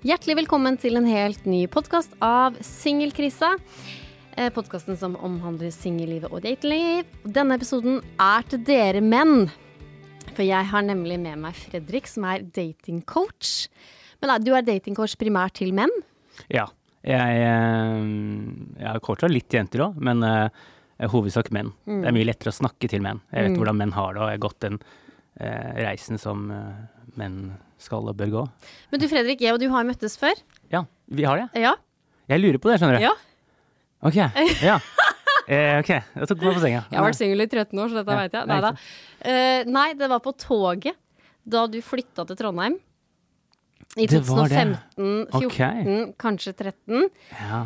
Hjertelig velkommen til en helt ny podkast av Singelkrisa. Podkasten som omhandler singellivet og datingliv. Denne episoden er til dere menn. For jeg har nemlig med meg Fredrik, som er datingcoach. Men du er datingcoach primært til menn? Ja. Jeg, eh, jeg har coacha litt jenter òg, men uh, hovedsak menn. Det er mye lettere å snakke til menn. Jeg vet hvordan menn har det, og jeg har gått den uh, reisen som uh, menn skal og bør gå. Men du Fredrik, jeg og du har møttes før. Ja, vi har det. Ja. Jeg lurer på det, skjønner du. ja. Ok. Ja. Eh, ok, jeg tok meg på senga. Jeg har vært singel i 13 år, så dette Ja, vet jeg. nei, Nei da. Eh, nei, det var på toget da du flytta til Trondheim. I Det var det. 2015, 14, kanskje 13. Ja.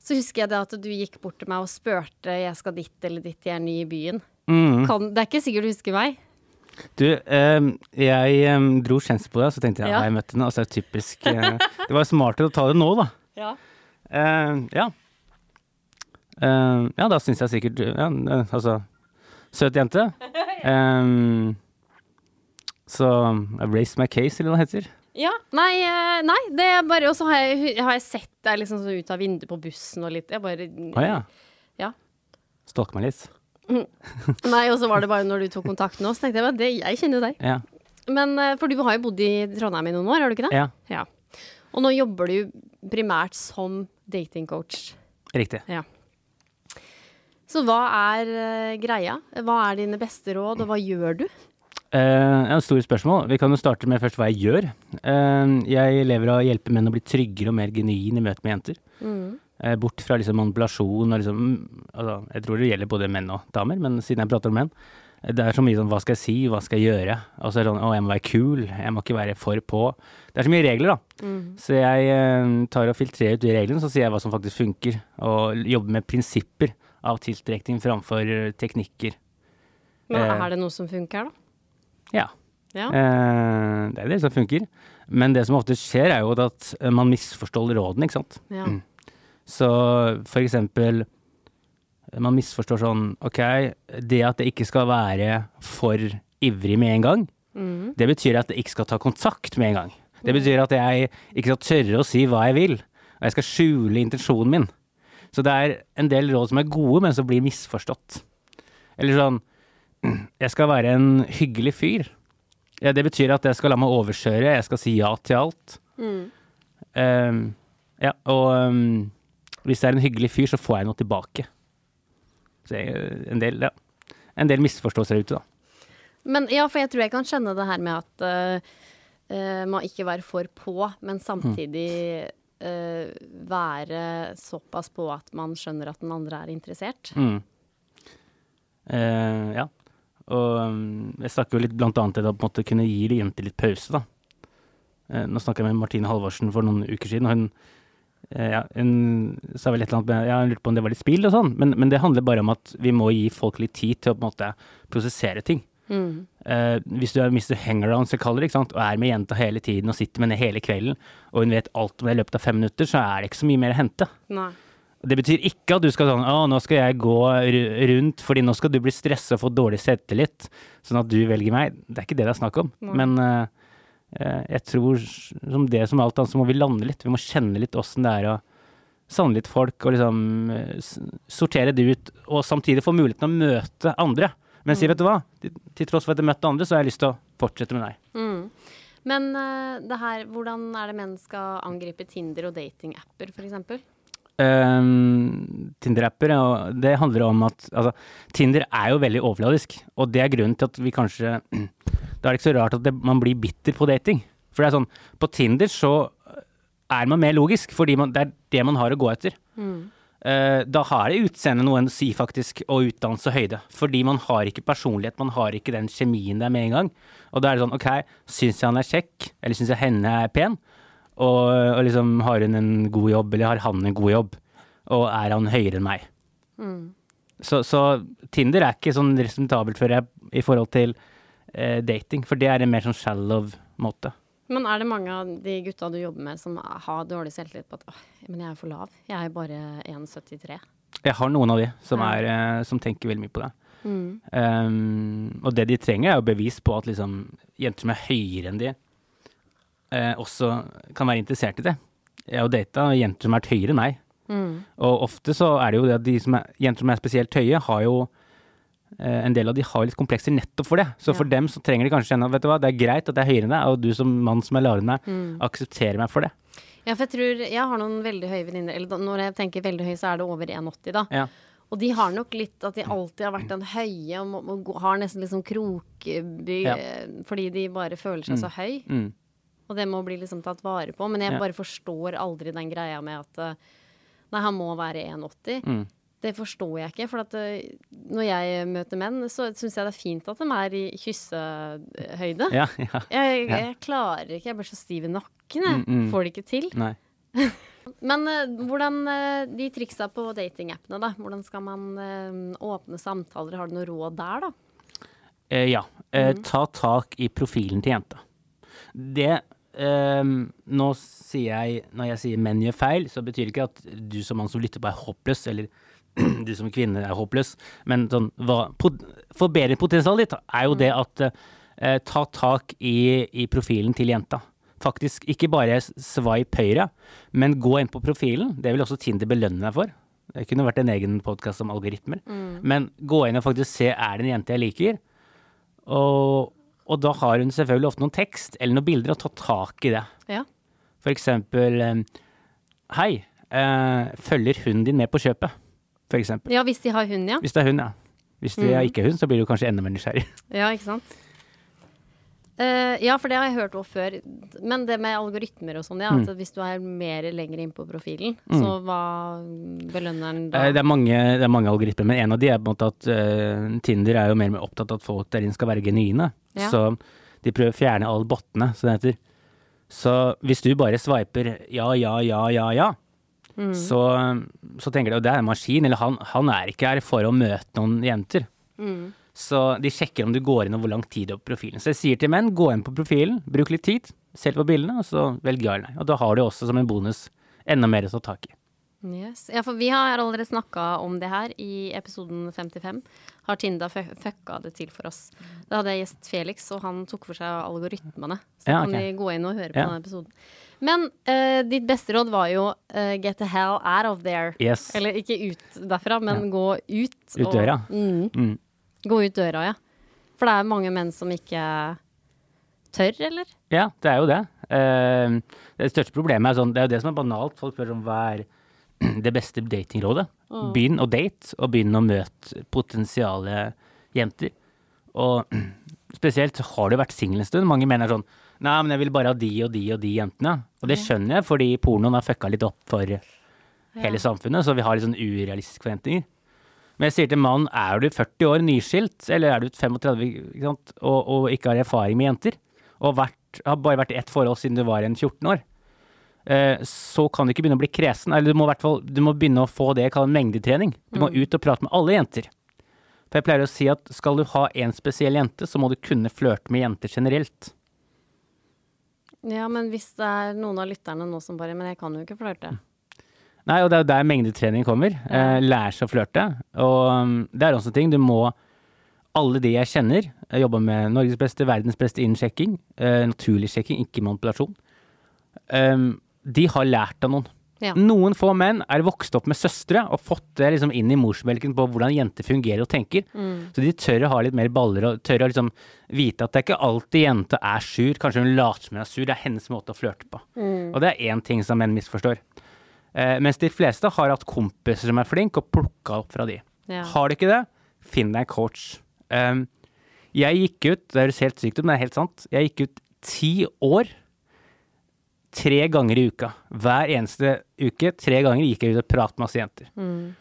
Så husker jeg det at du gikk bort til meg og spurte jeg skal dit eller dit, jeg er ny i byen. Mm. Kan, det er ikke sikkert du husker meg. Du, eh, jeg eh, dro kjensel på deg, så tenkte jeg Ja. jeg møtte henne. Altså, typisk eh, Det var smartere å ta det nå, da. Ja. Ja. Ja, da syns jeg sikkert ja, Altså, søt jente. Eh, så I raised my case, eller hva det heter. Ja, nei, nei, det er bare Og så har har jeg sett deg liksom ut av vinduet på bussen og litt Jeg bare Å ja. Ja. Stalke meg litt. Nei, og så var det bare når du tok kontakt med oss, tenkte jeg at det, jeg kjenner jo deg. Ja. Men eh, for du har jo bodd i Trondheim i noen år, har du ikke det? ja. Ja. Og nå jobber du primært som datingcoach. Riktig. Ja. Så hva er eh, greia? Hva er dine beste råd, og hva gjør du? Uh, ja, store spørsmål. Vi kan jo starte med først hva jeg gjør. Uh, jeg lever av å hjelpe menn å bli tryggere og mer genuine i møte med jenter. Eh, bort fra liksom manipulasjon og liksom mm, altså, Jeg tror det gjelder både menn og damer, men siden jeg prater om menn eh, Det er så mye sånn hva skal jeg si, hva skal jeg gjøre? Og så er det sånn å, jeg må være kul, jeg må ikke være for på. Det er så mye regler, da. Så jeg eh, tar og filtrerer ut de reglene, så sier jeg hva som faktisk funker. Og jobber med prinsipper av tiltrekning framfor eh, teknikker. Men Eh. er det noe som funker, da? Ja. Ja. Eh, det er det som funker. Men det som ofte skjer, er jo at eh, man misforstår rådene, ikke sant. ja. Mm. Så for eksempel Man misforstår sånn Ok, det at det ikke skal være for ivrig med en gang, mm. det betyr at jeg ikke skal ta kontakt med en gang. Det betyr at jeg ikke skal tørre å si hva jeg vil. Og jeg skal skjule intensjonen min. Så det er en del råd som er gode, men som blir misforstått. Eller sånn Jeg skal være en hyggelig fyr. Ja, det betyr at jeg skal la meg overkjøre, jeg skal si ja til alt. Mm. Um, ja, og hvis jeg er en hyggelig fyr, så får jeg noe tilbake. Så jeg, en del, ja. En del misforståelser ute, da. Men ja, for jeg tror jeg kan skjønne det her med at eh, man ikke være for på, men samtidig uh, være såpass på at man skjønner at den andre er interessert. Mm. Uh, ja. Og um, jeg snakker jo litt blant annet til å på en måte kunne gi jenter litt pause, da. Nå snakka jeg med Martine Halvorsen for noen uker siden, og hun, ja, hun sa vel et eller annet med Ja, hun lurte på om det var litt spill og sånn, men, men det handler bare om at vi må gi folk litt tid til å på en måte prosessere ting. Mm. Uh, hvis du er Mr. Hangaround, som kaller det, ikke sant? og er med jenta hele tiden og sitter med henne hele kvelden, og hun vet alt om det i løpet av fem minutter, så er det ikke så mye mer å hente. Nei. Det betyr ikke at du skal sånn Å, nå skal jeg gå rundt, fordi nå skal du bli stressa og få dårlig selvtillit, sånn at du velger meg. Det er ikke det det er snakk om. Nei. Men eh, eh, jeg tror, som det som alt annet, så må vi lande litt. Vi må kjenne litt åssen det er å savne litt folk, og liksom eh, sortere det ut, og samtidig få muligheten å møte andre. Men si, vet du hva, til, tross for at jeg møtte andre, så har jeg lyst til å fortsette med deg. Mm. Men eh, det her, hvordan er det menn skal angripe Tinder og datingapper, f.eks.? Um, Tinder-apper, og det handler om at altså, Tinder er jo veldig overfladisk, og det er grunnen til at vi kanskje Da er det ikke så rart at det, man blir bitter på dating. For det er sånn, på Tinder så er man mer logisk, fordi man, det er det man har å gå etter. Mm. Uh, da har det utseende noe å si, faktisk, og utdannelse og høyde. Fordi man har ikke personlighet, man har ikke den kjemien der med en gang. Og da er det sånn, OK, syns jeg han er kjekk, eller syns jeg henne er pen? Og, og liksom, har hun en god jobb, eller har han en god jobb? Og er han høyere enn meg? Så, så Tinder er ikke sånn representabelt for jeg, i forhold til eh, dating, for det er en mer sånn shallow måte. Men er det mange av de gutta du jobber med som har dårlig selvtillit på at åh, men jeg er for lav, jeg er bare 1,73? Jeg har noen av de som, er, eh, som tenker veldig mye på det. Um, og det de trenger, er jo bevis på at liksom, jenter som er høyere enn de, eh, også kan være interessert i det. Jeg har data jenter som har vært høyere enn meg. Og ofte så er det jo det at de som er, jenter som er spesielt høye, har jo en del av de har litt komplekser nettopp for det. Så for dem så trenger de kanskje kjenne at vet du hva, det er greit at jeg er høyere enn deg, og du som mann som er lavere enn meg, aksepterer meg for det. Ja, for jeg tror Jeg har noen veldig høye venninner. Eller når jeg tenker veldig høy, så er det over 1,80, da. Ja. Og de har nok litt at de alltid har vært den høye og må, og har nesten litt sånn krokby Ja. fordi de bare føler seg så høy. Mm. Og det må bli liksom tatt vare på. Men jeg Ja. bare forstår aldri den greia med at eh, Nei, han må være 1,80. Mm. Det forstår jeg ikke. For at eh, når jeg møter menn, så syns jeg det er fint at de er i kyssehøyde. Ja, ja. Jeg, Ja. jeg klarer ikke, jeg blir så stiv i nakken. Jeg. Mm, mm. Får det ikke til. Nei. Men eh, hvordan eh, de triksa på datingappene, da? Hvordan skal man åpne samtaler? Har du noe råd der, da? Eh, ja. Eh, Mm. ta tak i profilen til jenta. Det ehm, Nå sier jeg Når jeg sier menn gjør feil, så betyr det ikke at du som mann som lytter på er håpløs, eller du som kvinne er håpløs, men sånn hva pot, Forbedringspotensialet ditt er jo det at eh, ta tak i, i profilen til jenta. Faktisk ikke bare swipe høyre, men gå inn på profilen. Det vil også Tinder belønne deg for. Det kunne vært en egen podkast om algoritmer. Men gå inn og faktisk se er det en jente jeg liker. Og, og da har hun selvfølgelig ofte noen tekst eller noen bilder og ta tak i det. Ja. For eksempel eh, Hei, eh, følger hunden din med på kjøpet? For eksempel. ja, hvis de har hund, ja. Hvis det er hund, ja. Hvis det Mm. ikke er hund, så blir du kanskje enda mer nysgjerrig. Ja, ikke sant? Uh, ja, for det har jeg hørt også før. Men det med algoritmer og sånn, ja. Mm. Hvis du er mer lenger inn på profilen, så hva belønner den da? Uh, Det er, mange, det er mange algoritmer, men en av de er på en måte at uh, Tinder er jo mer og mer opptatt av at folk der inne skal være genuine. Ja. Så de prøver å fjerne alle bottene, som det heter. Så hvis du bare sveiper ja, ja, ja, ja, ja, Mm. så, så tenker de at det er en maskin, eller han, han er ikke her for å møte noen jenter. Mm. Så de sjekker om du går inn og hvor lang tid du har på profilen. Så jeg sier til menn, gå inn på profilen, bruk litt tid, se på bildene, og så velg ja eller nei. Og da har du også som en bonus enda mer å ta tak i. Yes. Ja, for vi har allerede snakka om det her i episoden 55. Har Tinda fu- fucka det til for oss. Da hadde jeg gjest Felix, og han tok for seg algoritmene. Så Ja, kan vi gå inn og høre på Ja. den episoden. Men uh, ditt beste råd var jo uh, get the hell out of there. Yes. Eller ikke ut derfra, men gå ut. Ut døra. Mm, Mm. gå ut døra, ja. For det er mange menn som ikke tør, eller? Ja, det er jo det. Uh, det største problemet er sånn, det er jo det som er banalt. Folk spør om hva er det beste datingrådet. Begynn å date, og begynn å møte potensiale jenter. Og spesielt har du vært singel en stund. Mange mener sånn Nei, men jeg vil bare ha de og de og de jentene. Og det skjønner jeg, fordi pornoen har fucka litt opp for hele samfunnet, så vi har litt sånn urealistiske forventninger. Men jeg sier til mannen, er du 40 år nyskilt, eller er du 35 ikke? Og, og ikke har erfaring med jenter, og vært, har bare vært i ett forhold siden du var en 14 år, eh, så kan du ikke begynne å bli kresen. Eller du må, i hvert fall, du må begynne å få det jeg kaller mengdetrening. Du må ut og prate med alle jenter. For jeg pleier å si at skal du ha en spesiell jente, så må du kunne flørte med jenter generelt. Ja, men hvis det er noen av lytterne nå som bare Men jeg kan jo ikke flørte. Nei, og det er jo der mengdetrening kommer. Eh, Lære seg å flørte. Og um, det er også en ting, du må Alle de jeg kjenner, jeg jobber med Norges beste, verdens beste innen sjekking. Eh, naturlig sjekking, ikke manipulasjon. Um, de har lært av noen. Ja. Noen få menn er vokst opp med søstre og fått det liksom inn i morsmelken på hvordan jenter fungerer og tenker. Så de tør å ha litt mer baller og tør å liksom vite at det er ikke alltid jenta er sur. Kanskje hun later som hun er sur, det er hennes måte å flørte på. Og det er én ting som menn misforstår. Eh, mens de fleste har hatt kompiser som er flinke, og plukka opp fra de. Ja. Har du ikke det, finn deg en coach. Um, jeg gikk ut, det høres helt sykt ut, men det er helt sant. Jeg gikk ut ti år tre ganger i uka. Hver eneste uke, tre ganger gikk jeg ut og pratet med masse jenter. Mm.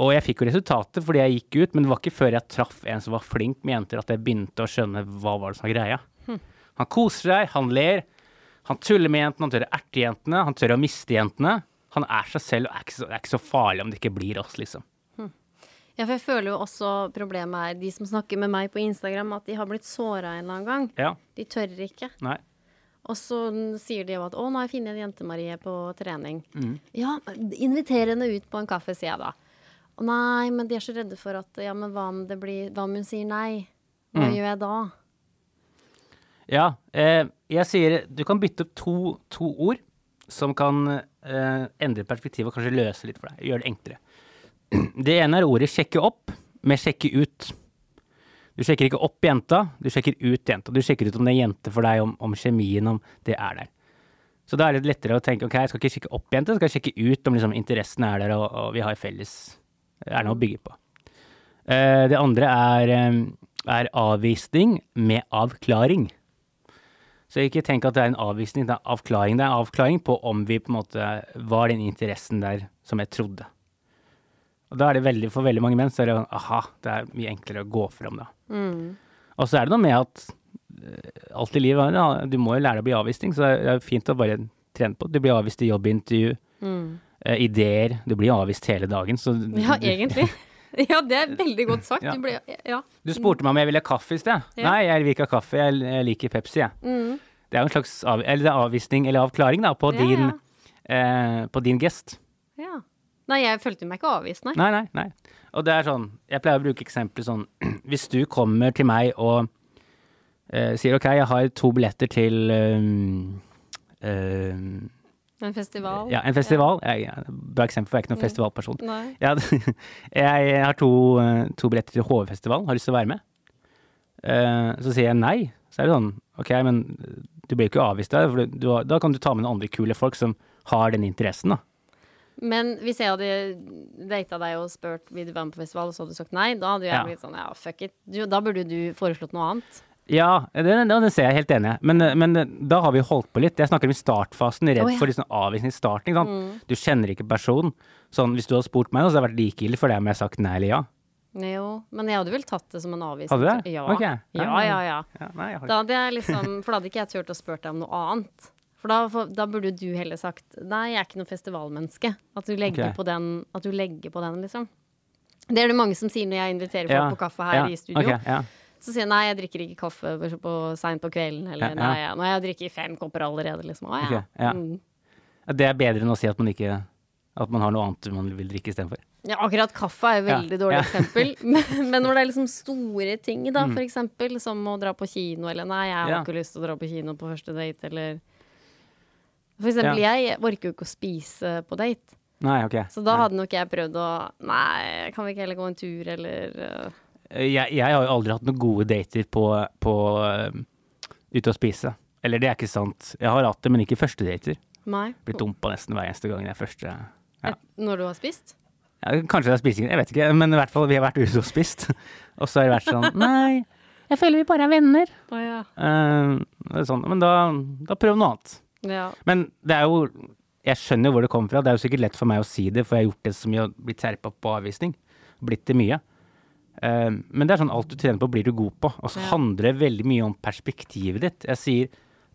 Og jeg fikk jo resultatet fordi jeg gikk ut, men det var ikke før jeg traff en som var flink med jenter, at jeg begynte å skjønne hva var det som var greia. Han koser seg, han ler, han tuller med jentene, han tør å erte jentene, han tør å miste jentene. Han er seg selv, og er ikke så, det er ikke så farlig om det ikke blir oss, liksom. Ja, for jeg føler jo også problemet er de som snakker med meg på Instagram, at de har blitt såra en eller annen gang. Ja, De tør ikke. nei. Og så sier de jo at 'Å, nå har jeg funnet en jente, Marie, på trening'. Mm. Ja, inviter henne ut på en kaffe, sier jeg da. Å nei, men de er så redde for at Ja, men hva om det blir Hva om hun sier nei? Hva Mm. gjør jeg da? Ja, eh, jeg sier du kan bytte opp to, to ord som kan eh, endre perspektivet og kanskje løse litt for deg. Gjøre det enklere. Det ene er ordet 'sjekke opp' med 'sjekke ut'. Du sjekker ikke opp jenta, du sjekker ut jenta. Du sjekker ut om det er jente for deg, om, om kjemien, om det er der. Så da er det lettere å tenke ok, jeg skal ikke sjekke opp jenta, jeg skal sjekke ut om liksom, interessen er der, og, og vi har felles er noe å bygge på. Eh, det andre er, eh, er avvisning med avklaring. Så ikke tenk at det er en avvisning, det er avklaring. Det er avklaring på om vi på en måte var den interessen der som jeg trodde. Og da er det veldig, for veldig mange menn så er det sånn, aha, det er mye enklere å gå fram da. Mm. Og så er det noe med at eh, alt i livet, ja, du må jo lære å bli avvisning, så det er fint å bare trene på. Du blir avvist i jobbintervju, Mm. eh, ideer, du blir avvist hele dagen. Så Ja, egentlig. Ja, det er veldig godt sagt. Ja. Du ble, ja. du spurte meg om jeg ville ha kaffe i sted. Ja. Nei, jeg vil ikke ha kaffe, jeg, jeg liker Pepsi, jeg. Mm. Det er jo en slags av, eller er avvisning eller avklaring da, på, din, eh, på din gest. ja. Nei, jeg følte meg ikke avvist, nei. Nei, nei, nei. Og det er sånn, jeg pleier å bruke eksempler sånn, hvis du kommer til meg og eh, sier ok, jeg har to billetter til um, um, En festival. ja, en festival. Jeg, jeg, bra eksempel, for jeg er ikke noen festivalperson. Jeg, jeg har to, eh, to billetter til HV-festivalen, har lyst til å være med. Uh, så sier jeg nei. Så er det sånn, ok, men du blir jo ikke avvist der, for du, da kan du ta med noen andre kule folk som har den interessen, da. Men hvis jeg hadde data deg og spurt vil du være med på festival, og så hadde du sagt nei, da hadde jeg Ja. blitt sånn ja, fuck it. Du, da burde du foreslått noe annet. Ja, det, det, det ser jeg helt enig i. Men, men da har vi holdt på litt. Jeg snakker om startfasen, redd oh, ja. for liksom avvisning i starten. Ikke sant? Du kjenner ikke personen. Sånn, hvis du hadde spurt meg, så hadde det vært likegyldig for deg om jeg hadde sagt nei eller ja. Jo, men jeg hadde vel tatt det som en avvisning. Hadde du det? Ja. Okay. ja, ja, ja. ja nei, jeg har Da hadde jeg liksom, for da hadde ikke jeg turt å spørre deg om noe annet. For da, da burde du heller sagt nei, jeg er ikke noe festivalmenneske. At du legger, okay. på, den, at du legger på den, liksom. Det er det mange som sier når jeg inviterer folk Ja, på kaffe her ja, i studio. Okay, ja. Så sier jeg nei, jeg drikker ikke kaffe på, på seint på kvelden. Eller nei, jeg- nå har jeg drukket fem kopper allerede, liksom. Å ja. Ok, ja. Mm. Det er bedre enn å si at man ikke At man har noe annet man vil drikke istedenfor. Ja, akkurat kaffe er et veldig dårlig eksempel. Men, men når det er liksom store ting, da, Mm. for eksempel, som å dra på kino, eller nei, jeg har ikke lyst til å dra på kino på første date, eller For eksempel, jeg orker jo ikke å spise på date. Nei, ok. Så da hadde nok jeg prøvd å Nei, kan vi ikke heller gå en tur, eller uh... jeg, jeg har jo aldri hatt noen gode dater på, på uh, ute å spise. Eller det er ikke sant. Jeg har hatt det, men ikke første dater. Nei. Blitt dumpa nesten hver eneste gang det er første ja. Et- Når du har spist? Ja, kanskje det er spisingen, jeg vet ikke. Men i hvert fall, vi har vært ute og spist. Og så har det vært sånn Nei, jeg føler vi bare er venner. Oh, ja. uh, det sånn, men da, da prøv noe annet. Ja. Men det er jo Jeg skjønner jo hvor det kommer fra. Det er jo sikkert lett for meg å si det, for jeg har gjort det så mye og blitt terpa på avvisning. Blitt det mye. Eh, men det er sånn alt du trener på, blir du god på. Og så Ja. handler det veldig mye om perspektivet ditt. Jeg sier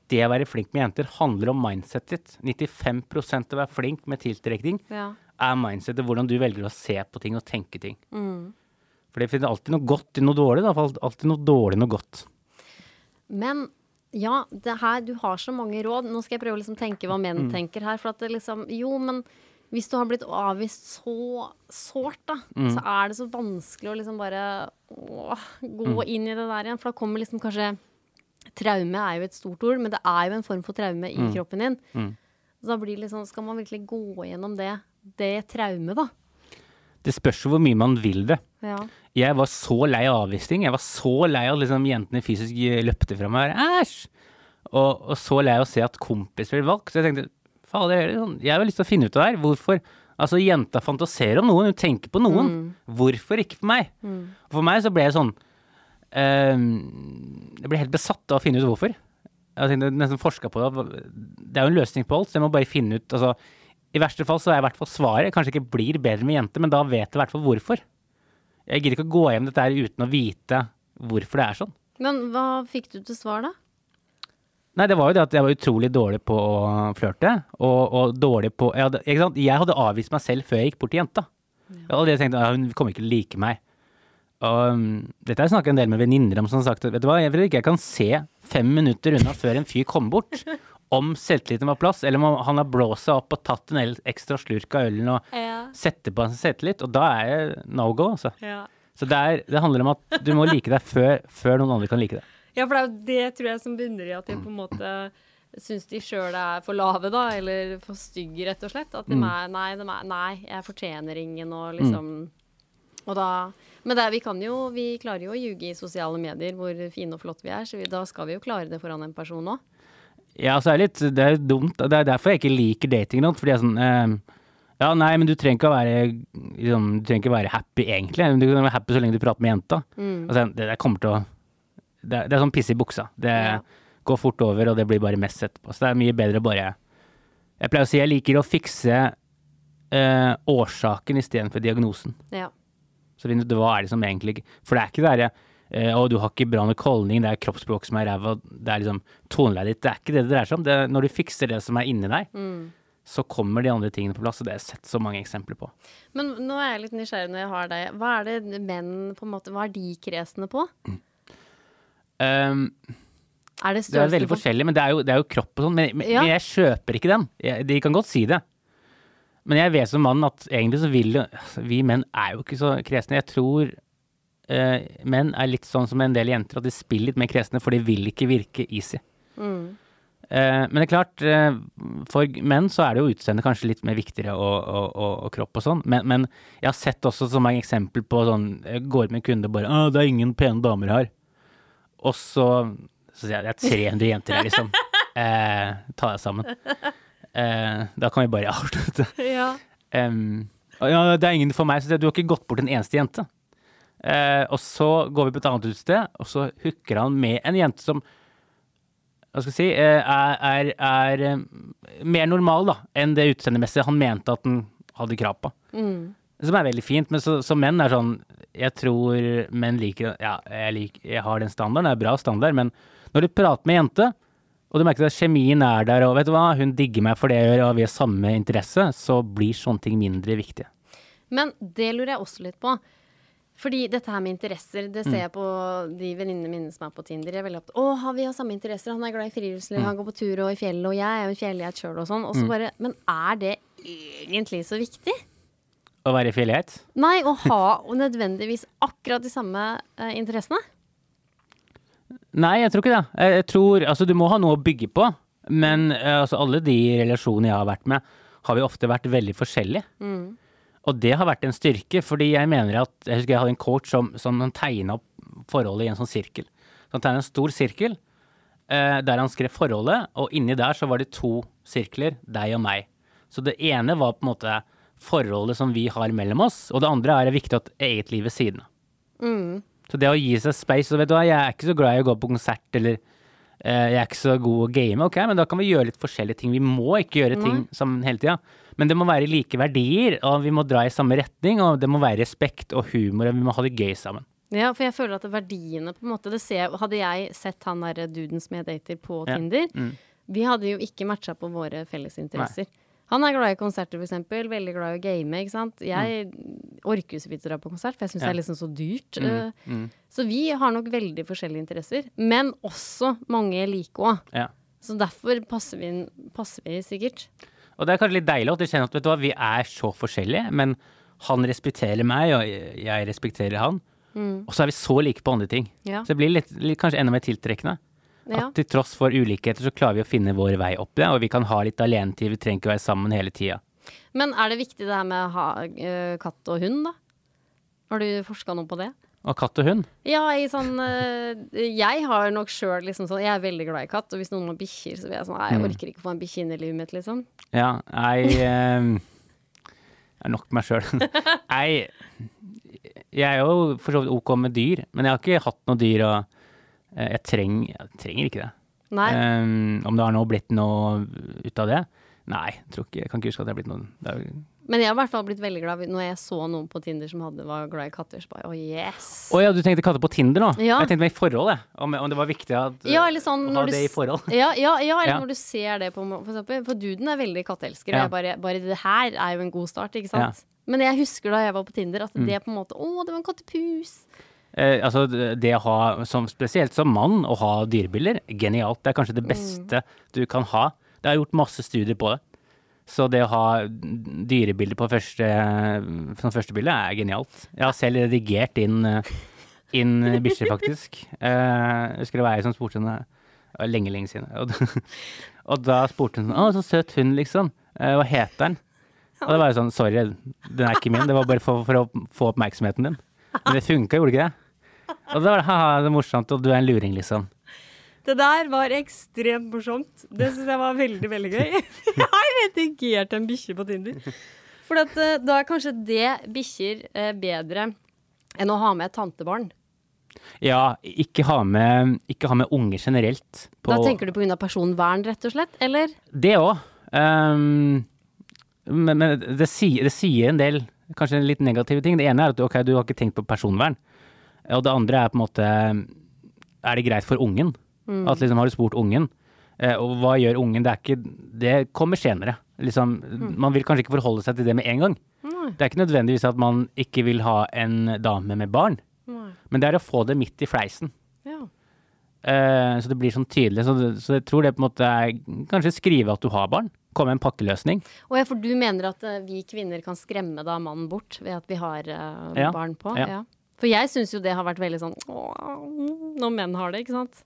det å være flink med jenter handler om mindsetet ditt. 95 av å være flink med tiltrekning ja. er mindsetet, hvordan du velger å se på ting og tenke ting. Mm. For det finnes alltid noe godt i noe dårlig, da. Alltid noe dårlig i noe godt. Men ja, det her, du har så mange råd. Nå skal jeg prøve å liksom tenke hva Mm. menn tenker her. For at det liksom Jo, men hvis du har blitt avvist så sårt, da, Mm. så er det så vanskelig å liksom bare å, gå Mm. inn i det der igjen. For da kommer liksom kanskje Traume er jo et stort ord, men det er jo en form for traume i kroppen din. Mm. Så da blir det liksom Skal man virkelig gå gjennom det, det traumet, da? Det spørs jo hvor mye man vil det. Ja. Jeg var så lei av avvisning. Jeg var så lei av at liksom jentene fysisk løpte fra meg. Æsj! Og, og så lei av å se at kompis ble valgt. Så jeg tenkte fader, sånn, jeg har lyst til å finne ut av det her. Hvorfor? Altså, jenta fantaserer om noen, hun tenker på noen. Hvorfor ikke for meg? For meg så ble jeg sånn ehm, Jeg ble helt besatt av å finne ut hvorfor. Jeg har nesten forska på det. Det er jo en løsning på alt, så jeg må bare finne ut altså, I verste fall så er jeg i hvert fall svaret kanskje ikke blir bedre med jenter, men da vet jeg i hvert fall hvorfor. Jeg gidder ikke å gå hjem dette her uten å vite hvorfor det er sånn. Men hva fikk du til svar, da? Nei, det var jo det at jeg var utrolig dårlig på å flørte, og, og dårlig på jeg hadde, jeg hadde avvist meg selv før jeg gikk bort til jenta. Jeg hadde tenkt at hun kommer ikke til å like meg. Og um, dette har jeg snakket en del med venninner om som har sagt at vet du hva, jeg ikke jeg kan se fem minutter unna før en fyr kommer bort, om selvtilliten var plass, eller om han har blåst seg opp og tatt en ekstra slurk av ølen og Ja. setter på seg selvtillit, og da er det no go, altså. Så det, er, det handler om at du må like deg før, før noen andre kan like deg. Ja, for det er jo det tror jeg som bunner i at de på en måte syns de sjøl er for lave, da, eller for stygge, rett og slett. At de er nei, de er nei, jeg fortjener ingen, og liksom Og da Men det er, vi kan jo Vi klarer jo å ljuge i sosiale medier hvor fine og flotte vi er, så vi, da skal vi jo klare det foran en person òg. Ja, så er det litt Det er dumt. Det er derfor jeg ikke liker dating noe, Fordi jeg er sånn eh, Ja, nei, men du trenger ikke å være liksom, Du trenger ikke være happy, egentlig. Du kan være happy så lenge du prater med jenta. Altså, det der kommer til å Det er, det er sånn piss i buksa. Det Ja. går fort over, og det blir bare mess etterpå. Så det er mye bedre å bare Jeg pleier å si jeg liker å fikse eh, årsaken istedenfor diagnosen. Ja. Så finne ut hva er det som egentlig For det er ikke det derre eh, å, du har ikke bra nok holdning, det er kroppsspråk som er ræva, det er liksom toneleiet ditt. Det er ikke det det dreier seg om. Det når du fikser det som er inni deg, så kommer de andre tingene på plass, og det har jeg sett så mange eksempler på. Men nå er jeg litt nysgjerrig når jeg har deg. Hva er det menn på en måte Hva er de kresne på? Um, Er det det er veldig på forskjellig, men det er jo, det er jo kropp og sånn. Men, men, Ja. jeg kjøper ikke den. Jeg, de kan godt si det. Men jeg vet som mann at egentlig så vil jo Vi menn er jo ikke så kresne. Jeg tror menn er litt sånn som en del jenter, at de spiller litt mer kresne, for de vil ikke virke easy. Mm. Eh, men det er klart, eh, for menn så er det jo utseendet kanskje litt mer viktigere, og, og, og, og kropp og sånn. Men, men jeg har sett også så mange eksempler på sånn Jeg går med en kunde og bare 'Å, det er ingen pene damer her'. Og så, så sier jeg det er 300 jenter her, liksom. Eh, ta deg sammen. Eh, da kan vi bare avslutte. Ja. Um, ja, det er ingen for meg. Så du har ikke gått bort en eneste jente. Eh, og så går vi på et annet utested, og så hooker han med en jente som hva skal jeg si, eh, er, er, er eh, mer normal da, enn det utseendemessige han mente at han hadde krav på. Mm. Som er veldig fint, men så menn er sånn Jeg tror menn liker Ja, jeg, liker, jeg har den standarden, det er bra standard, men når du prater med en jente, og du merker at kjemien er der, og vet du hva, hun digger meg for det jeg gjør, og vi har samme interesse, så blir sånne ting mindre viktige. Men det lurer jeg også litt på. Fordi dette her med interesser, det Mm. ser jeg på de venninnene mine som er på Tinder. Jeg er veldig opptatt Å, har vi har samme interesser. Han er glad i friluftsliv, Mm. han går på tur og i fjellet, og jeg er jo en fjellgeit sjøl og sånn. Og så bare Men er det egentlig så viktig? Å være fjellgeit? Nei, å ha nødvendigvis akkurat de samme eh, interessene. Nei, jeg tror ikke det. Jeg, tror, altså Du må ha noe å bygge på, men eh, altså, alle de relasjonene jeg har vært med, har vi ofte vært veldig forskjellige. Og det har vært en styrke, fordi jeg mener at Jeg husker jeg hadde en coach som, som tegna opp forholdet i en sånn sirkel. Så han tegna en stor sirkel eh, der han skrev forholdet, og inni der så var det to sirkler, deg og meg. Så det ene var på en måte forholdet som vi har mellom oss, og det andre er det viktig at eget liv ved siden av. Så det å gi seg space og vet du hva, Jeg er ikke så glad i å gå på konsert, eller jeg er ikke så god å game. Ok, men da kan vi gjøre litt forskjellige ting. Vi må ikke gjøre ting sammen hele tida. Men det må være like verdier, og vi må dra i samme retning. Og det må være respekt og humor, og vi må ha det gøy sammen. Ja, for jeg føler at verdiene på en måte det ser, Hadde jeg sett han derre duden som jeg dater på Ja. Tinder, Mm. vi hadde jo ikke matcha på våre felles interesser. Han er glad i konserter, eksempel. Veldig glad i å game. ikke sant? Jeg orker jo så vidt å dra på konsert, for jeg syns Mm. Ja. det er liksom så dyrt. Mm, Eh, mm. Så vi har nok veldig forskjellige interesser. Men også mange like òg. Ja. Så derfor passer vi, passer vi sikkert. Og det er kanskje litt deilig at du kjenner at vet du hva, vi er så forskjellige, men han respekterer meg, og jeg respekterer han. Og så er vi så like på andre ting. Ja. Så det blir litt, litt, kanskje enda mer tiltrekkende. Ja. At til tross for ulikheter, så klarer vi å finne vår vei opp det, og vi kan ha litt alenetid, vi trenger ikke være sammen hele tida. Men er det viktig det her med ha, uh, katt og hund, da? Har du forska noe på det? Og katt og hund? Ja, i sånn eh, Jeg har nok sjøl liksom sånn Jeg er veldig glad i katt, og hvis noen har bikkjer, så blir jeg sånn Nei, jeg orker ikke få en bikkje inn i livet mitt, liksom. Ja, jeg eh, er nok meg sjøl. jeg, jeg er jo for så vidt ok med dyr, men jeg har ikke hatt noe dyr, og jeg, treng, jeg trenger ikke det. Nei. Um, om det har nå blitt noe ut av det? Nei, ikke, jeg kan ikke huske at det har blitt noe er, Men jeg har i hvert fall blitt veldig glad når jeg så noen på Tinder som hadde, var glad i katter. Så bare, oh yes. Å ja, du tenkte katter på Tinder nå? Ja. Jeg tenkte meg i forhold, jeg. Om, om det var viktig at, Ja, eller sånn å ha når du det i forhold. Ja, ja, ja eller når du ser det på For eksempel, for duden er veldig katteelsker. Og Bare, bare det her er jo en god start, ikke sant? Men jeg husker da jeg var på Tinder, at Mm. det på en måte Å, det var en kattepus. Eh, altså, det å ha, som, spesielt som mann, å ha dyrebilder, genialt. Det er kanskje Mm. det beste du kan ha. Det er gjort masse studier på det. Så det å ha dyrebilder på første, som første bilde er genialt. Jeg har selv redigert inn, eh, inn bikkjer, faktisk. Eh, Jeg husker det var jeg som spurte henne lenge, lenge siden. Og da, og da spurte hun sånn Å, så søt hund, liksom. Eh, Hva heter den? Og det var jo sånn Sorry, den er ikke min. Det var bare for, for å få oppmerksomheten din. Men det funka, gjorde ikke det? Og da var det ha-ha, det er morsomt, og du er en luring, liksom. Det der var ekstremt morsomt. Det syns jeg var veldig, veldig gøy. Jeg har redigert en bikkje på Tinder. For at, eh, da er kanskje det bikkjer eh, bedre enn å ha med et tantebarn. Ja, ikke ha med, ikke ha med unge generelt. På, Da tenker du pga. personvern, rett og slett? Eller? Det òg. men men det, sier, det sier en del kanskje litt negative ting. Det ene er at okay, du har ikke tenkt på personvern. Og det andre er på en måte Er det greit for ungen? At liksom har du spurt ungen, eh, og hva gjør ungen? Det er ikke Det kommer senere. Liksom, Man vil kanskje ikke forholde seg til det med en gang. Nei. Det er ikke nødvendigvis at man ikke vil ha en dame med barn, Nei. men det er å få det midt i fleisen. Ja. Eh, så det blir sånn tydelig. Så, så jeg tror det på en måte er Kanskje skrive at du har barn. Komme med en pakkeløsning. Og ja, for du mener at eh, vi kvinner kan skremme da mannen bort ved at vi har uh, Ja, barn på? Ja. ja. For jeg syns jo det har vært veldig sånn når menn har det, ikke sant?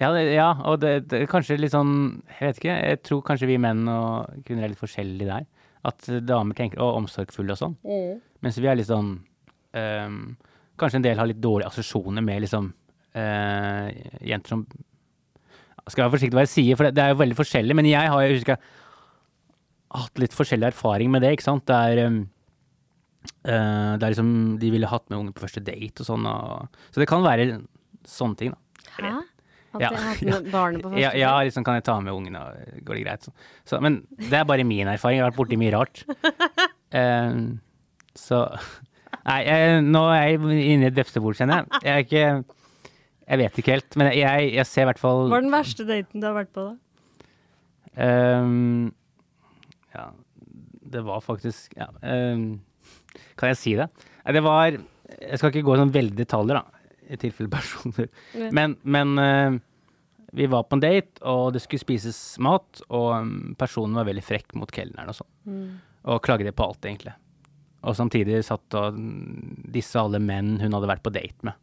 Ja, det, ja og det, det kanskje litt sånn Jeg vet ikke. Jeg tror kanskje vi menn og kvinner er litt forskjellige der. At damer tenker å, omsorgsfulle og sånn. Mens vi er litt sånn um, Kanskje en del har litt dårlige assosiasjoner med liksom uh, jenter som Skal være forsiktig hva jeg sier, for det, det er jo veldig forskjellig. Men jeg har jeg husker hatt litt forskjellig erfaring med det, ikke sant. Det er ehm, eh, det er liksom De ville hatt med unge på første date og sånn. Og, så det kan være sånne ting, da. Hæ? At Ja, hatt med barnet på første Ja, ja, liksom kan jeg ta med ungene, og går det greit? Så. Så, men det er bare min erfaring. Jeg har vært borti mye rart. Eh, så Nei, jeg, nå er jeg inne i et vepsebol, kjenner jeg. Jeg er ikke Jeg vet ikke helt, men jeg, jeg ser i hvert fall Hva er den verste daten du har vært på, da? Um, ja, det var faktisk Ja, ehm, kan jeg si det? Det var Jeg skal ikke gå i sånn veldig detaljer, da, i tilfelle personer. Men, men eh, vi var på en date, og det skulle spises mat, og mm, personen var veldig frekk mot kelneren og sånn. Og klagde på alt, egentlig. Og samtidig satt og mm, disse alle menn hun hadde vært på date med.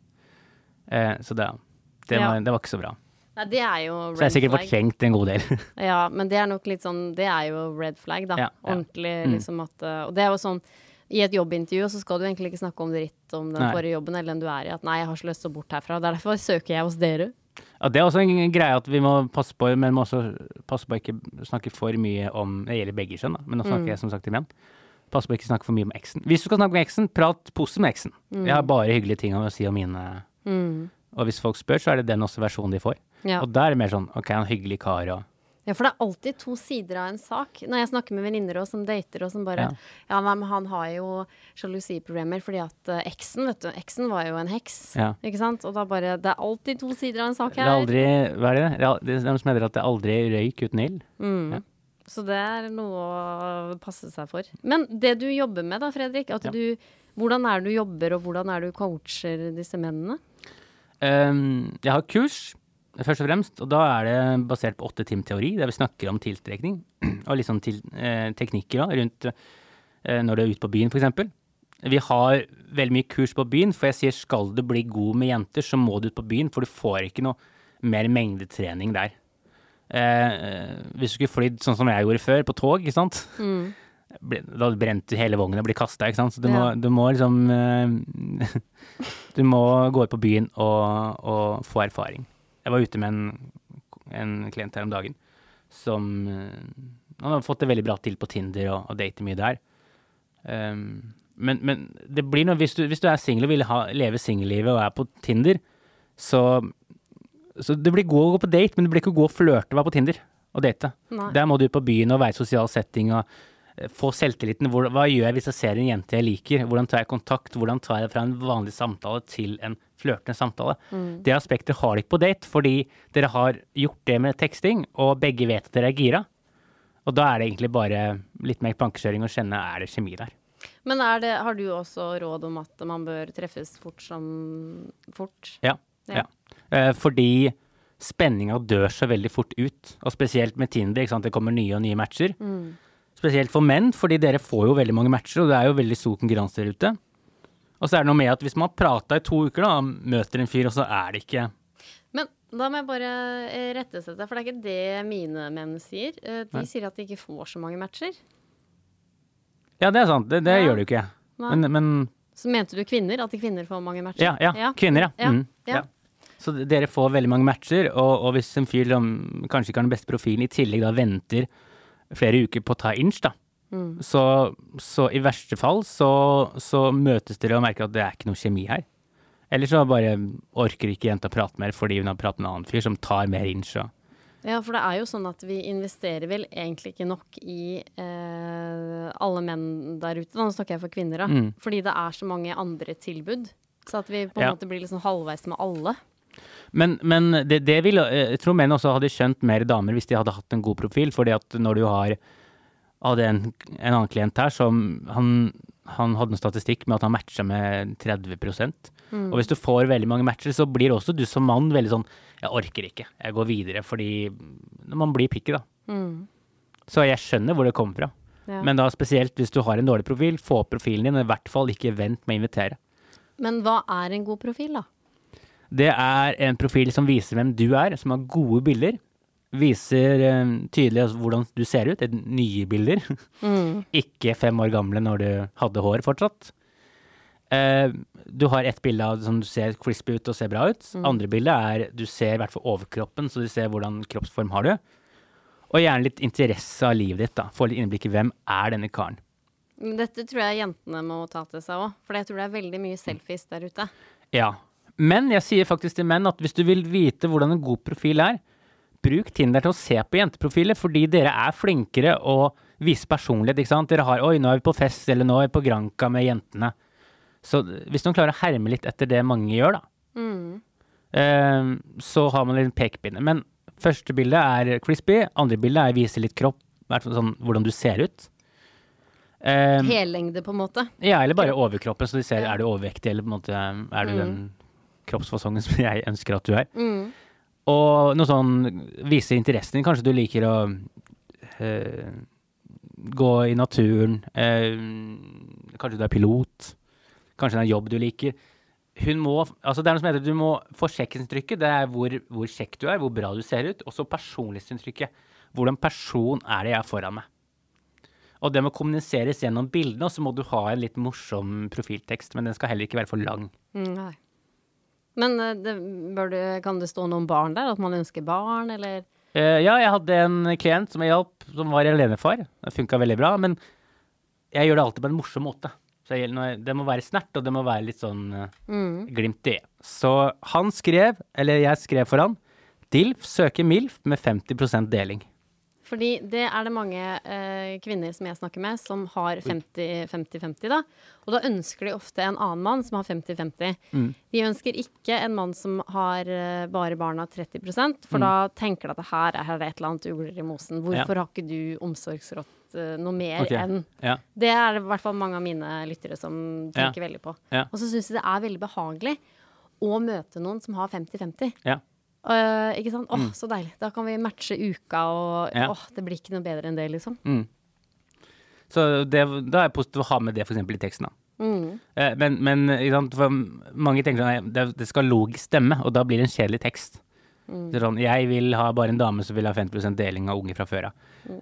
Eh, så det, det, Ja. var, det var ikke så bra. Nei, det er jo red Så jeg har sikkert fortrengt en god del. Ja, men det er nok litt sånn Det er jo red flag, da. Ja, ja. Ordentlig, Mm. liksom at uh, Og det er jo sånn i et jobbintervju så skal du egentlig ikke snakke om dritt om den Nei. forrige jobben eller den du er i. At nei, jeg har så lyst til å bort herfra. Derfor søker jeg hos dere. Ja, Det er også en greie at vi må passe på, men må også passe på å ikke snakke for mye om Det gjelder begge kjønn, da, men nå snakker Mm. jeg som sagt til menn. Pass på å ikke snakke for mye om eksen. Hvis du skal snakke med eksen, prat positivt med eksen. Jeg har bare hyggelige ting å si om mine Mm. Og hvis folk spør, så er det den også versjonen de får. Ja. Og da er det mer sånn OK, han en hyggelig kar og ja, for det er alltid to sider av en sak. Når jeg snakker med venninner og som dater og som bare Ja. Ja, men han har jo sjalusiproblemer fordi at uh, eksen, vet du Eksen var jo en heks. Ja. Ikke sant? Og da bare Det er alltid to sider av en sak Det her. er aldri Hva er det? Det er, det noen som heter at det er aldri røyk uten ild. Mm. Ja. Så det er noe å passe seg for. Men det du jobber med da, Fredrik, at Ja. du, hvordan er det du jobber, og hvordan er det du coacher disse mennene? Um, jeg har kurs, først og fremst, og da er det basert på åtte timer teori, der vi snakker om tiltrekning og litt sånn til, eh, teknikker da, rundt eh, når du er ute på byen, f.eks. Vi har veldig mye kurs på byen, for jeg sier skal du bli god med jenter, så må du ut på byen, for du får ikke noe mer mengdetrening der. Eh, eh, hvis du skulle flydd sånn som jeg gjorde før, på tog, ikke sant. Mm. Da brente hele vognen og ble kasta, ikke sant. Så du, må, du må liksom eh, Du må gå ut på byen og, og få erfaring. Jeg var ute med en, en klient her om dagen som eh, Han har fått det veldig bra til på Tinder og, og dater mye der. Um, men, men det blir noe hvis du, hvis du er singel og vil ha, leve singellivet og er på Tinder, så Så det blir god å gå på date, men det blir ikke god å flørte og være på Tinder og date. Nei. Der må du på byen og være i sosial setting og få selvtilliten. Hva gjør jeg hvis jeg ser en jente jeg liker? Hvordan tar jeg kontakt? Hvordan tar jeg fra en vanlig samtale til en flørtende samtale? Det aspektet har dere ikke på date, fordi dere har gjort det med teksting, og begge vet at dere er gira. Og da er det egentlig bare litt mer plankekjøring og kjenne er det kjemi der. Men er det, har du også råd om at man bør treffes fort som fort? Ja. Ja. ja. Eh, fordi spenninga dør så veldig fort ut. Og spesielt med Tinder. Ikke sant? Det kommer nye og nye matcher. Mm. Spesielt for menn, fordi dere får jo veldig mange matcher, og det er jo veldig stor konkurranse der ute. Og så er det noe med at hvis man har prata i to uker, da, møter en fyr, og så er det ikke Men da må jeg bare rettesette deg, for det er ikke det mine menn sier. Eh, De Nei. sier at de ikke får så mange matcher. Ja, det er sant. Det, det Ja. gjør du ikke. Men, men Så mente du kvinner? At de kvinner får mange matcher? ja, ja, Kvinner, ja. Ja, Mm, ja. ja. Så dere får veldig mange matcher, og, og hvis en fyr som kanskje ikke har den beste profilen, i tillegg da venter flere uker på å ta inch, da, Mm. så, så i verste fall så, så møtes dere og merker at det er ikke noe kjemi her. Eller så bare orker ikke jenta prate mer fordi hun har pratet med en annen fyr som tar mer inch. Og, Ja, for det er jo sånn at vi investerer vel egentlig ikke nok i eh, alle menn der ute. Nå snakker jeg for kvinner, da. Mm. Fordi det er så mange andre tilbud. Så at vi på en Ja. måte blir liksom halvveis med alle. Men, men det, det vil, jeg tror menn også hadde skjønt mer damer hvis de hadde hatt en god profil. fordi at når du har hadde en, en annen klient her som han, han hadde en statistikk med at han matcha med 30% Og hvis du får veldig mange matcher, så blir også du som mann veldig sånn Jeg orker ikke, jeg går videre. Fordi man blir picky, da. Mm. Så jeg skjønner hvor det kommer fra. Ja. Men da spesielt hvis du har en dårlig profil, få opp profilen din, og i hvert fall ikke vent med å invitere. Men hva er en god profil, da? Det er en profil som viser hvem du er, som har gode bilder. Viser eh, tydelig hvordan du ser ut. Et nye bilder. Mm. Ikke fem år gamle når du hadde hår fortsatt. Eh, du har ett bilde av som du ser crispy ut og ser bra ut. Andre bildet er du ser i hvert fall overkroppen, så du ser hvordan kroppsform har du. Og gjerne litt interesse av livet ditt. da. Få litt innblikk i hvem er denne karen. Dette tror jeg jentene må ta til seg òg. For jeg tror det er veldig mye selfies der ute. Ja. Men jeg sier faktisk til menn at hvis du vil vite hvordan en god profil er, bruk Tinder til å se på jenteprofiler, fordi dere er flinkere å vise personlighet. ikke sant? Dere har 'oi, nå er vi på fest', eller 'nå er vi på Granca med jentene'. Så hvis noen klarer å herme litt etter det mange gjør, da, Mm. eh, så har man litt pekepinne. Men første bildet er crispy, andre bildet er vise litt kropp, sånn hvordan du ser ut. Um, Hellengde, på en måte. ja, eller bare overkroppen, så de ser er du overvektig, eller på en måte er du Mm. den kroppsfasongen som jeg ønsker at du er. Mm. Og noe sånn vise interessen din. Kanskje du liker å øh, gå i naturen. Øh, kanskje du er pilot. Kanskje det er en jobb du liker. Hun må, altså det er noe som heter Du må få sjekkinntrykket. det er hvor, hvor kjekk du er, hvor bra du ser ut. Og så personlighetsinntrykket. Hvordan person er det jeg er foran meg? Og det må kommuniseres gjennom bildene, og så må du ha en litt morsom profiltekst. Men den skal heller ikke være for lang. Mm, nei. Men eh, det, det, kan det stå noen barn der? At man ønsker barn, eller? Uh, ja, jeg hadde en klient som jeg hjalp, som var alenefar. Det funka veldig bra, men jeg gjør det alltid på en morsom måte. Så jeg, det må være snert, og det må være litt sånn uh, Mm. glimt i. Så han skrev, eller jeg skrev for han, DILF søker MILF med 50% deling. Fordi det er det mange eh, kvinner som jeg snakker med, som har 50-50-50, da. Og da ønsker de ofte en annen mann som har 50-50. Mm. De ønsker ikke en mann som har eh, bare barna 30 for Mm. da tenker de at det her er det et eller annet ugler i mosen. Hvorfor har ikke du omsorgsrått eh, noe mer okay. enn Ja. Det er det i hvert fall mange av mine lyttere som Ja. tenker veldig på. Ja. Og så syns de det er veldig behagelig å møte noen som har 50-50. Ja. Eh, ikke sant? Åh, så deilig. Da kan vi matche uka, og Ja. åh, det blir ikke noe bedre enn det, liksom. Mm. Så det, da er det positivt å ha med det eksempel i teksten. da. Mm. Eh, Men, men mange tenker sånn, nei, det, det skal logisk stemme, og da blir det en kjedelig tekst. Mm. Sånn, jeg vil ha bare en dame som vil ha 50% deling av unge fra før av. Mm.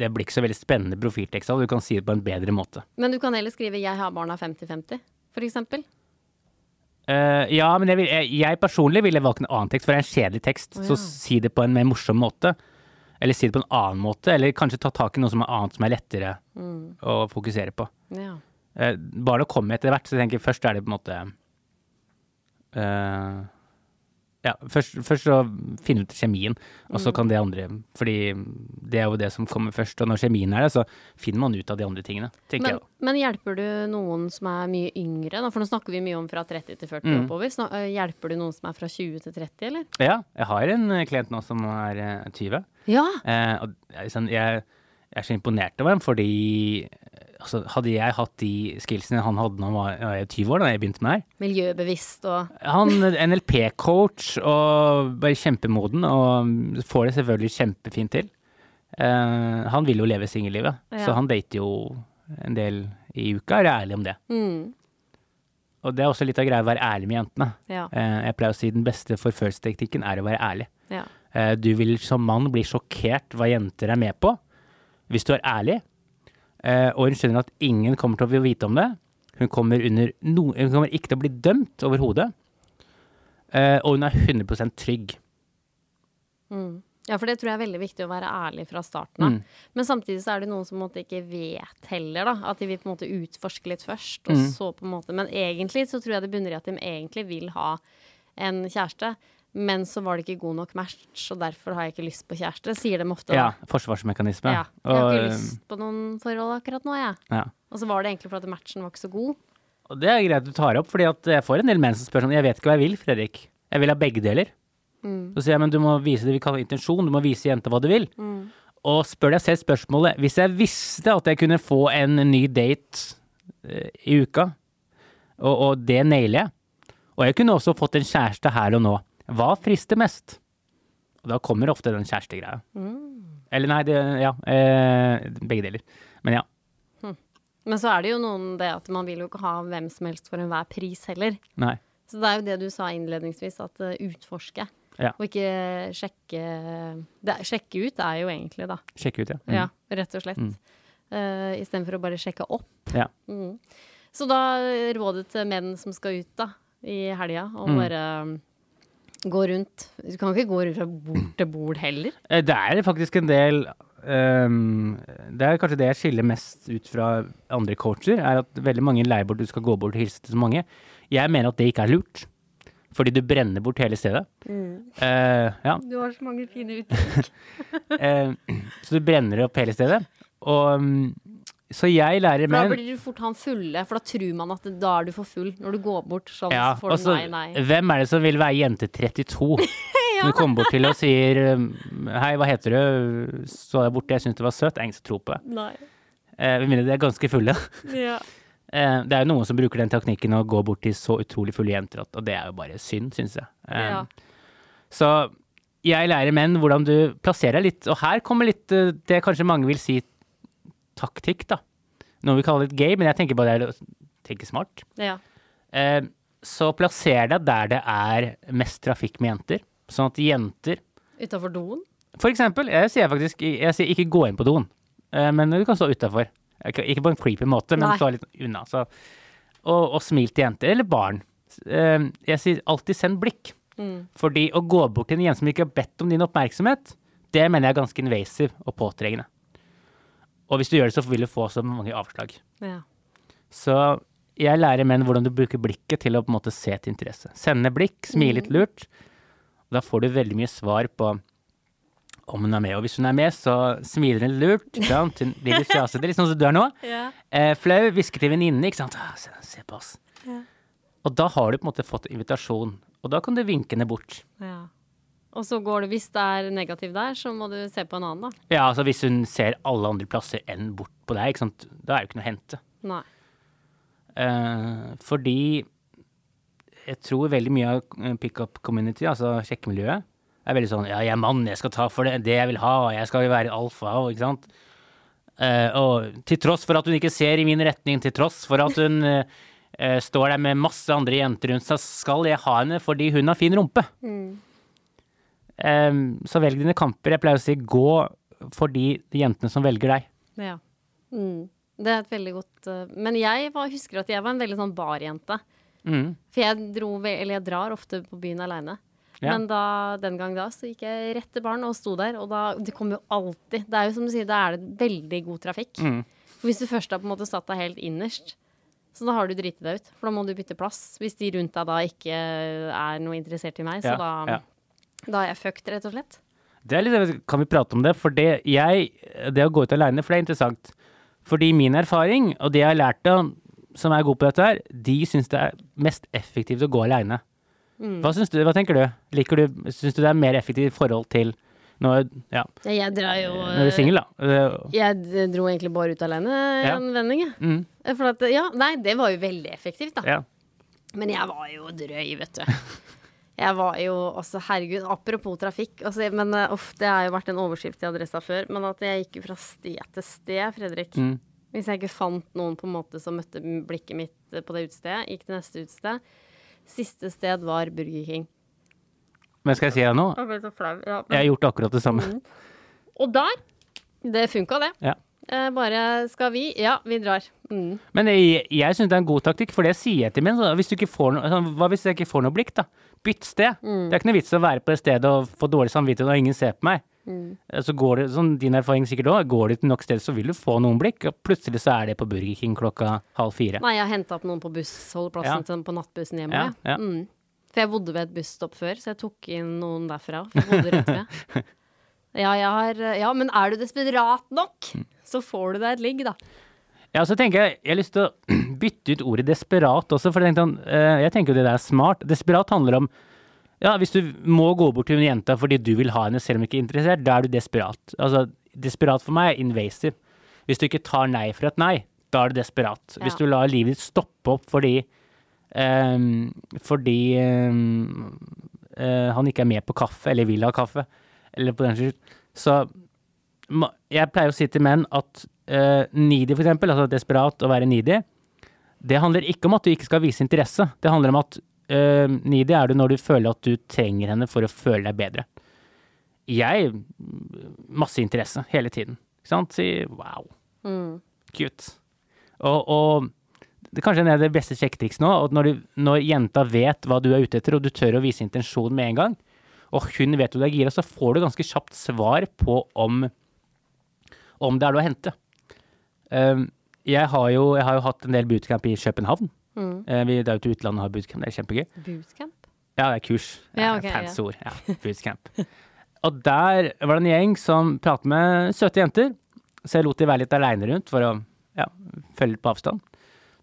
Det blir ikke så veldig spennende profiltekst, og du kan si det på en bedre måte. Men du kan heller skrive 'jeg har barna 50-50', for eksempel. Eh, ja, men jeg, vil, jeg, jeg personlig ville valgt en annen tekst, for det er en kjedelig tekst. Å, Så si det på en mer morsom måte. Eller si det på en annen måte, eller kanskje ta tak i noe som er annet som er lettere Mm. å fokusere på. Ja. Uh, bare å komme etter hvert, så jeg tenker først er det på en måte eh, Ja, først, først så finne ut kjemien, og Mm. så kan det andre Fordi det er jo det som kommer først. Og når kjemien er det, så finner man ut av de andre tingene, tenker Men, jeg. da. men hjelper du noen som er mye yngre? Da? For nå snakker vi mye om fra 30 til 40 Mm. oppover. Så, øh, hjelper du noen som er fra 20 til 30, eller? Ja, jeg har en eh, klient nå som er eh, 20. Ja. Eh, og jeg, sånn, jeg, jeg er så imponert over ham, fordi altså, hadde jeg hatt de skillsene han hadde da han var jeg 20 år, da jeg begynte med her Miljøbevisst og Han NLP-coach og bare kjempemoden, og får det selvfølgelig kjempefint til. Uh, han vil jo leve singellivet, Ja. så han dater jo en del i uka, er ærlig om det. mm, Og det er også litt av greia å være ærlig med jentene. Ja. Uh, jeg pleier å si den beste forførelsesteknikken er å være ærlig. ja. Uh, Du vil som mann bli sjokkert hva jenter er med på, hvis du er ærlig. Eh, Og hun skjønner at ingen kommer til å vite om det. Hun kommer, under no, hun kommer ikke til å bli dømt overhodet. Eh, Og hun er 100 trygg. Mm. Ja, for det tror jeg er veldig viktig å være ærlig fra starten av. Mm. Men samtidig så er det noen som ikke vet heller, da. At de vil på en måte utforske litt først, og Mm. så på en måte Men egentlig så tror jeg det bunner i at de egentlig vil ha en kjæreste. Men så var det ikke god nok match, og derfor har jeg ikke lyst på kjæreste, sier de ofte. Ja, forsvarsmekanisme. Ja. Jeg har ikke lyst på noen forhold akkurat nå, jeg. ja. Og så var det egentlig fordi at matchen var ikke så god. Og det er greit du tar opp, fordi at jeg får en del menn som spør sånn Jeg vet ikke hva jeg vil, Fredrik. Jeg vil ha begge deler. Mm. Så sier jeg men du må vise det vi kaller intensjon, du må vise jenta hva du vil. Og spør deg selv spørsmålet Hvis jeg visste at jeg kunne få en ny date eh, i uka, og, og det nailer jeg, og jeg kunne også fått en kjæreste her og nå, hva frister mest? Og da kommer ofte den kjærestegreia. Eller nei, det, ja, eh, begge deler. Men ja. Men så er det jo noen det at man vil jo ikke ha hvem som helst for enhver pris heller. Nei. Så det er jo det du sa innledningsvis, at uh, utforske. Ja. Og ikke sjekke det, Sjekke ut er jo egentlig, da. Sjekke ut, ja. Mm. Ja, rett og slett. Mm. Uh, Istedenfor å bare sjekke opp. Ja. Mm. Så da eh, rådet til menn som skal ut da, i helga, å Mm. bare um, gå rundt. Du kan ikke gå rundt fra bord til bord heller. Eh, Det er faktisk en del um, Det er kanskje det jeg skiller mest ut fra andre coacher, er at veldig mange leier bort du skal gå bort og hilse til så mange. Jeg mener at det ikke er lurt, fordi du brenner bort hele stedet. Eh, ja, Du har så mange fine uttrykk. uh, så du brenner opp hele stedet. Og mm, så jeg lærer For da blir du fort han fulle, for da tror man at da er du for full. Når du går bort sånn, ja, så får du nei, nei. Hvem er det som vil være jente 32? Som kommer bort til og sier um, Hei, hva heter du? Så jeg borte, jeg syns du var søt. Det er ingen som tror på det. Nei. Eh, Med de er ganske fulle. Ja. Eh, Det er jo noen som bruker den teknikken å gå bort til så utrolig fulle jenter, og det er jo bare synd, syns jeg. Eh, Ja. Så jeg lærer menn hvordan du plasserer deg litt, og her kommer litt eh, det kanskje mange vil si taktikk, da. Noe vi kaller litt gay, men jeg tenker bare det tenke smart. ja. Eh, Så plasser deg der det er mest trafikk med jenter, sånn at jenter Utafor doen? For eksempel, jeg sier faktisk jeg sier ikke gå inn på doen, eh, men du kan stå utafor. Ikke på en creepy måte, men Nei. stå litt unna. Så. Og, og smil til jenter, eller barn. Eh, Jeg sier alltid send blikk. Mm. Fordi å gå bort til en jente som ikke har bedt om din oppmerksomhet, det mener jeg er ganske invasive og påtrengende. Og hvis du gjør det, så vil du få så mange avslag. Ja. Så jeg lærer menn hvordan du bruker blikket til å på en måte se til interesse. Sende blikk, smile litt lurt. Da får du veldig mye svar på om hun er med. Og hvis hun er med, så smiler hun lurt. Ikke sant? Hun blir litt fjasete, litt sånn som du er nå. Ja. Eh, flau, hvisker til venninnen, ikke sant. Ah, se, se på oss. Ja. Og da har du på en måte fått invitasjon. Og da kan du vinke henne bort. ja. Og så går det, hvis det er negativt der, så må du se på en annen, da. Ja, altså hvis hun ser alle andre plasser enn bort på deg, ikke sant. Da er det jo ikke noe å hente. Nei. Eh, fordi jeg tror veldig mye av eh, pickup community, altså sjekkemiljøet, er veldig sånn Ja, jeg er mann, jeg skal ta for det, det jeg vil ha, jeg skal jo være alfa, ikke sant. Eh, og til tross for at hun ikke ser i min retning, til tross for at hun eh, eh, står der med masse andre jenter rundt seg, skal jeg ha henne fordi hun har fin rumpe. Eh, så velg dine kamper. Jeg pleier å si gå for de jentene som velger deg. Ja. Mm. Det er et veldig godt eh, Men jeg var, husker at jeg var en veldig sånn barjente. Mm. For jeg dro, eller jeg drar ofte på byen aleine. Ja. Men da, den gang da så gikk jeg rett til baren og sto der, og da Det kommer jo alltid Det er jo som du sier, da er det veldig god trafikk. Mm. For hvis du først har på en måte satt deg helt innerst, Så da har du driti deg ut, for da må du bytte plass. Hvis de rundt deg da ikke er noe interessert i meg, så Ja, da, ja. Da er jeg fucked, rett og slett. Det er litt, kan vi prate om det? For det, jeg, det å gå ut aleine, for det er interessant. Fordi min erfaring, og det jeg har lært av som er god på dette her, de syns det er mest effektivt å gå aleine. Mm. Hva, syns du, hva tenker du? Liker du Syns du det er mer effektivt i forhold til når, ja, Ja, Jeg drar jo når du er singel, da? Jeg dro egentlig bare ut alene Ja. en vending, jeg. Mm, For at, ja, nei, det var jo veldig effektivt, da. ja. Men jeg var jo drøy, vet du. Jeg var jo også, herregud, apropos trafikk altså, Men eh, uff, det har jo vært en overskrift i Adressa før. Men at jeg gikk jo fra sted til sted, Fredrik. Mm. Hvis jeg ikke fant noen på en måte som møtte blikket mitt eh, på det utestedet, gikk til neste utested. Siste sted var Burger King. Men skal jeg si deg noe? Jeg ja, men... Jeg har gjort akkurat det samme. Og der, det funka, det. Ja. Eh, bare skal vi? Ja, vi drar. Mm. Men jeg, jeg syns det er en god taktikk, for det sier jeg til min. Hvis du ikke får noe, sånn, hva hvis jeg ikke får noe blikk, da? Bytt sted. Det er ikke noe vits å være på det stedet og få dårlig samvittighet når ingen ser på meg. Mm. Så går det, sånn din erfaring sikkert òg, går du til nok sted, så vil du få noen blikk, og plutselig så er det på Burger King klokka halv fire. Nei, jeg har henta opp noen på bussholdeplassen Ja. til, på nattbussen hjem. Ja, Ja, ja. Mm. For jeg bodde ved et busstopp før, så jeg tok inn noen derfra. For jeg bodde rett ved. Ja, jeg har, ja, men er du desperat nok, så får du deg et ligg, da. Ja, så tenker jeg, jeg har lyst til å bytte ut ordet desperat også, for jeg tenkte, sånn, eh, jeg tenker jo det der er smart. Desperat handler om ja, hvis du må gå bort til en jente fordi du vil ha henne selv om du ikke er interessert, da er du desperat. Altså, desperat for meg er invasive. Hvis du ikke tar nei for et nei, da er du desperat. Hvis du lar livet ditt stoppe opp fordi um, fordi um, uh, han ikke er med på kaffe, eller vil ha kaffe, eller på den skyld, så jeg pleier å si til menn at uh, needy, for eksempel, altså desperat å være needy, det handler ikke om at du ikke skal vise interesse. Det handler om at uh, needy er du når du føler at du trenger henne for å føle deg bedre. Jeg masse interesse hele tiden. Ikke sant? Si wow, Mm. cute. Og, og det er kanskje det beste sjekketrikset nå, at når, du, når jenta vet hva du er ute etter, og du tør å vise intensjon med en gang, og hun vet du er gira, så får du ganske kjapt svar på om, om det er noe å hente. Um, jeg, har jo, jeg har jo hatt en del bootcamp i København. Mm. Eh, vi er jo til utlandet og har bootcamp, det er kjempegøy. Bootcamp? Ja, det er kurs. Ja, er ok, fancy ord. Ja, bootcamp. og der var det en gjeng som pratet med søte jenter, så jeg lot de være litt aleine rundt for å ja, følge litt på avstand.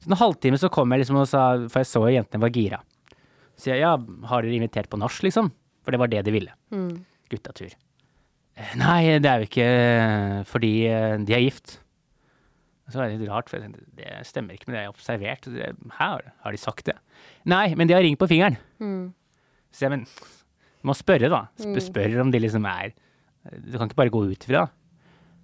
Så en halvtime så kom jeg liksom og sa, for jeg så jo jentene var gira. Så jeg, ja, har dere invitert på nach, liksom? For det var det de ville. Mm. Guttatur. «Eh, Nei, det er jo ikke eh, fordi eh, de er gift. Så var det litt rart, for jeg tenkte, det stemmer ikke med det jeg har observert. Det- Her har de sagt det. Nei, men de har ring på fingeren. Mm. Så jeg, men, må spørre, da. Sp spør om de liksom er Du kan ikke bare gå ut ifra.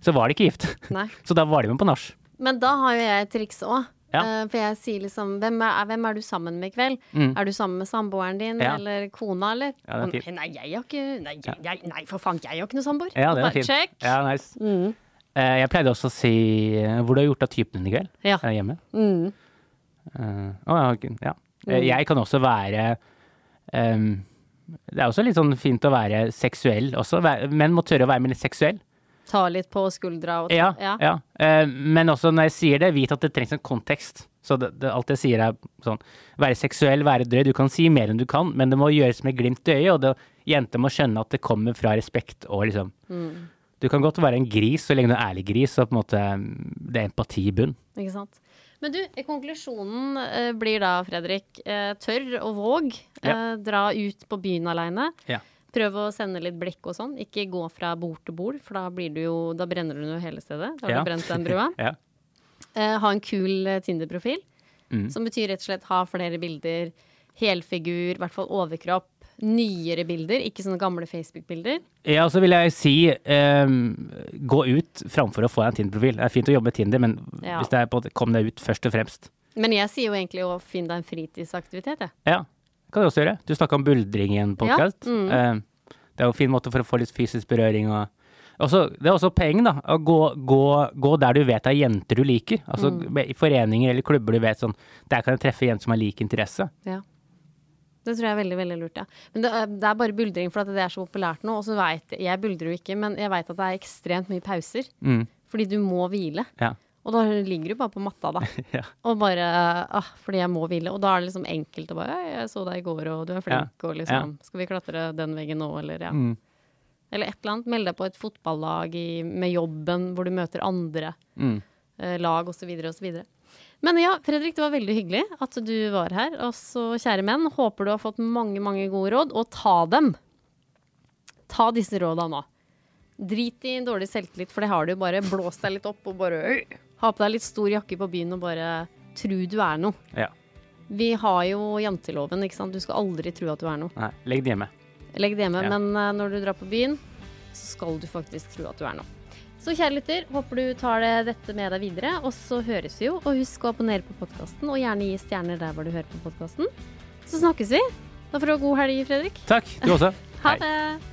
Så var de ikke gift. Nei. Så da var de med på nach. Men da har jo jeg et triks òg. Ja. for jeg sier liksom hvem er, hvem er du sammen med i kveld? Mm. Er du sammen med samboeren din Ja. eller kona, eller? Ja, er. Nei, jeg har ikke Nei, jeg, nei for faen, jeg har ikke noe samboer. Ja, det er fint. Check. Ja, nice. Mm. Uh, Jeg pleide også å si eh, Hvor du har gjort av typen din i kveld? Ja. Er hjemme? Mm. Eh, Å, ja. Eh, Mm. Jeg kan også være um, Det er også litt sånn fint å være seksuell også. Menn må tørre å være mer seksuell. Ta litt på skuldra og Ja, ja. ja. Eh, Men også når jeg sier det, vit at det trengs en kontekst. Så det, det, alt jeg sier er sånn Være seksuell, være drøy. Du kan si mer enn du kan, men det må gjøres med glimt i øyet, og det, jenter må skjønne at det kommer fra respekt og liksom Mm. Du kan godt være en gris så lenge du er ærlig gris, og på en måte mm, det er empati i bunn. Ikke sant. Men du, konklusjonen eh, blir da, Fredrik, eh, tørr og våg. Eh, dra ut på byen aleine. Ja. Prøv å sende litt blikk og sånn. Ikke gå fra bord til bord, for da, blir du jo, da brenner du jo hele stedet. Da har Ja. du brent den brua. Ja. Eh, ha en kul eh, Tinder-profil, Mm. som betyr rett og slett ha flere bilder. Helfigur, i hvert fall overkropp. Nyere bilder, ikke sånne gamle Facebook-bilder. Ja, så vil jeg si ehm, gå ut framfor å få deg en Tinder-profil. Det er fint å jobbe med Tinder, men Ja. hvis det er på, kom deg ut først og fremst. Men jeg sier jo egentlig å finne deg en fritidsaktivitet, jeg. Ja, kan du også gjøre. Du snakka om buldring i en podkast. Ja, mm. det er jo en fin måte for å få litt fysisk berøring og også, Det er også poeng, da. Å gå, gå, gå der du vet det er jenter du liker. Altså Mm. i foreninger eller klubber du vet sånn Der kan jeg treffe jenter som har lik interesse. Ja. Det tror jeg er veldig veldig lurt, ja. Men det, er- det er bare buldring for at det er så populært nå. Og så veit jeg Jeg buldrer jo ikke, men jeg veit at det er ekstremt mye pauser. Mm. Fordi du må hvile. Ja. Og da ligger du bare på matta, da. Ja. Og bare ah, fordi jeg må hvile. Og da er det liksom enkelt å bare «Oi, 'Jeg så deg i går, og du er flink', og liksom 'Skal vi klatre den veggen nå', eller ja. Mm. Eller et eller annet. Meld deg på et fotballag i, med jobben hvor du møter andre Mm. eh, lag osv. osv. Men ja, Fredrik, det var veldig hyggelig at du var her. Og så, kjære menn, håper du har fått mange, mange gode råd, og ta dem. Ta disse råda nå. Drit i dårlig selvtillit, for det har du jo bare. Blås deg litt opp og bare ha på deg litt stor jakke på byen og bare tru du er noe. Ja. Vi har jo janteloven, ikke sant. Du skal aldri tro at du er noe. Nei, legg det hjemme. Legg det hjemme, Ja. men eh, når du drar på byen, så skal du faktisk tro at du er noe. Så kjære lytter, håper du tar det, dette med deg videre, og så høres vi jo. Og husk å abonnere på podkasten, og gjerne gi stjerner der hvor du hører på podkasten. Så snakkes vi. Da får du ha god helg, Fredrik. Takk, du også. Ha det.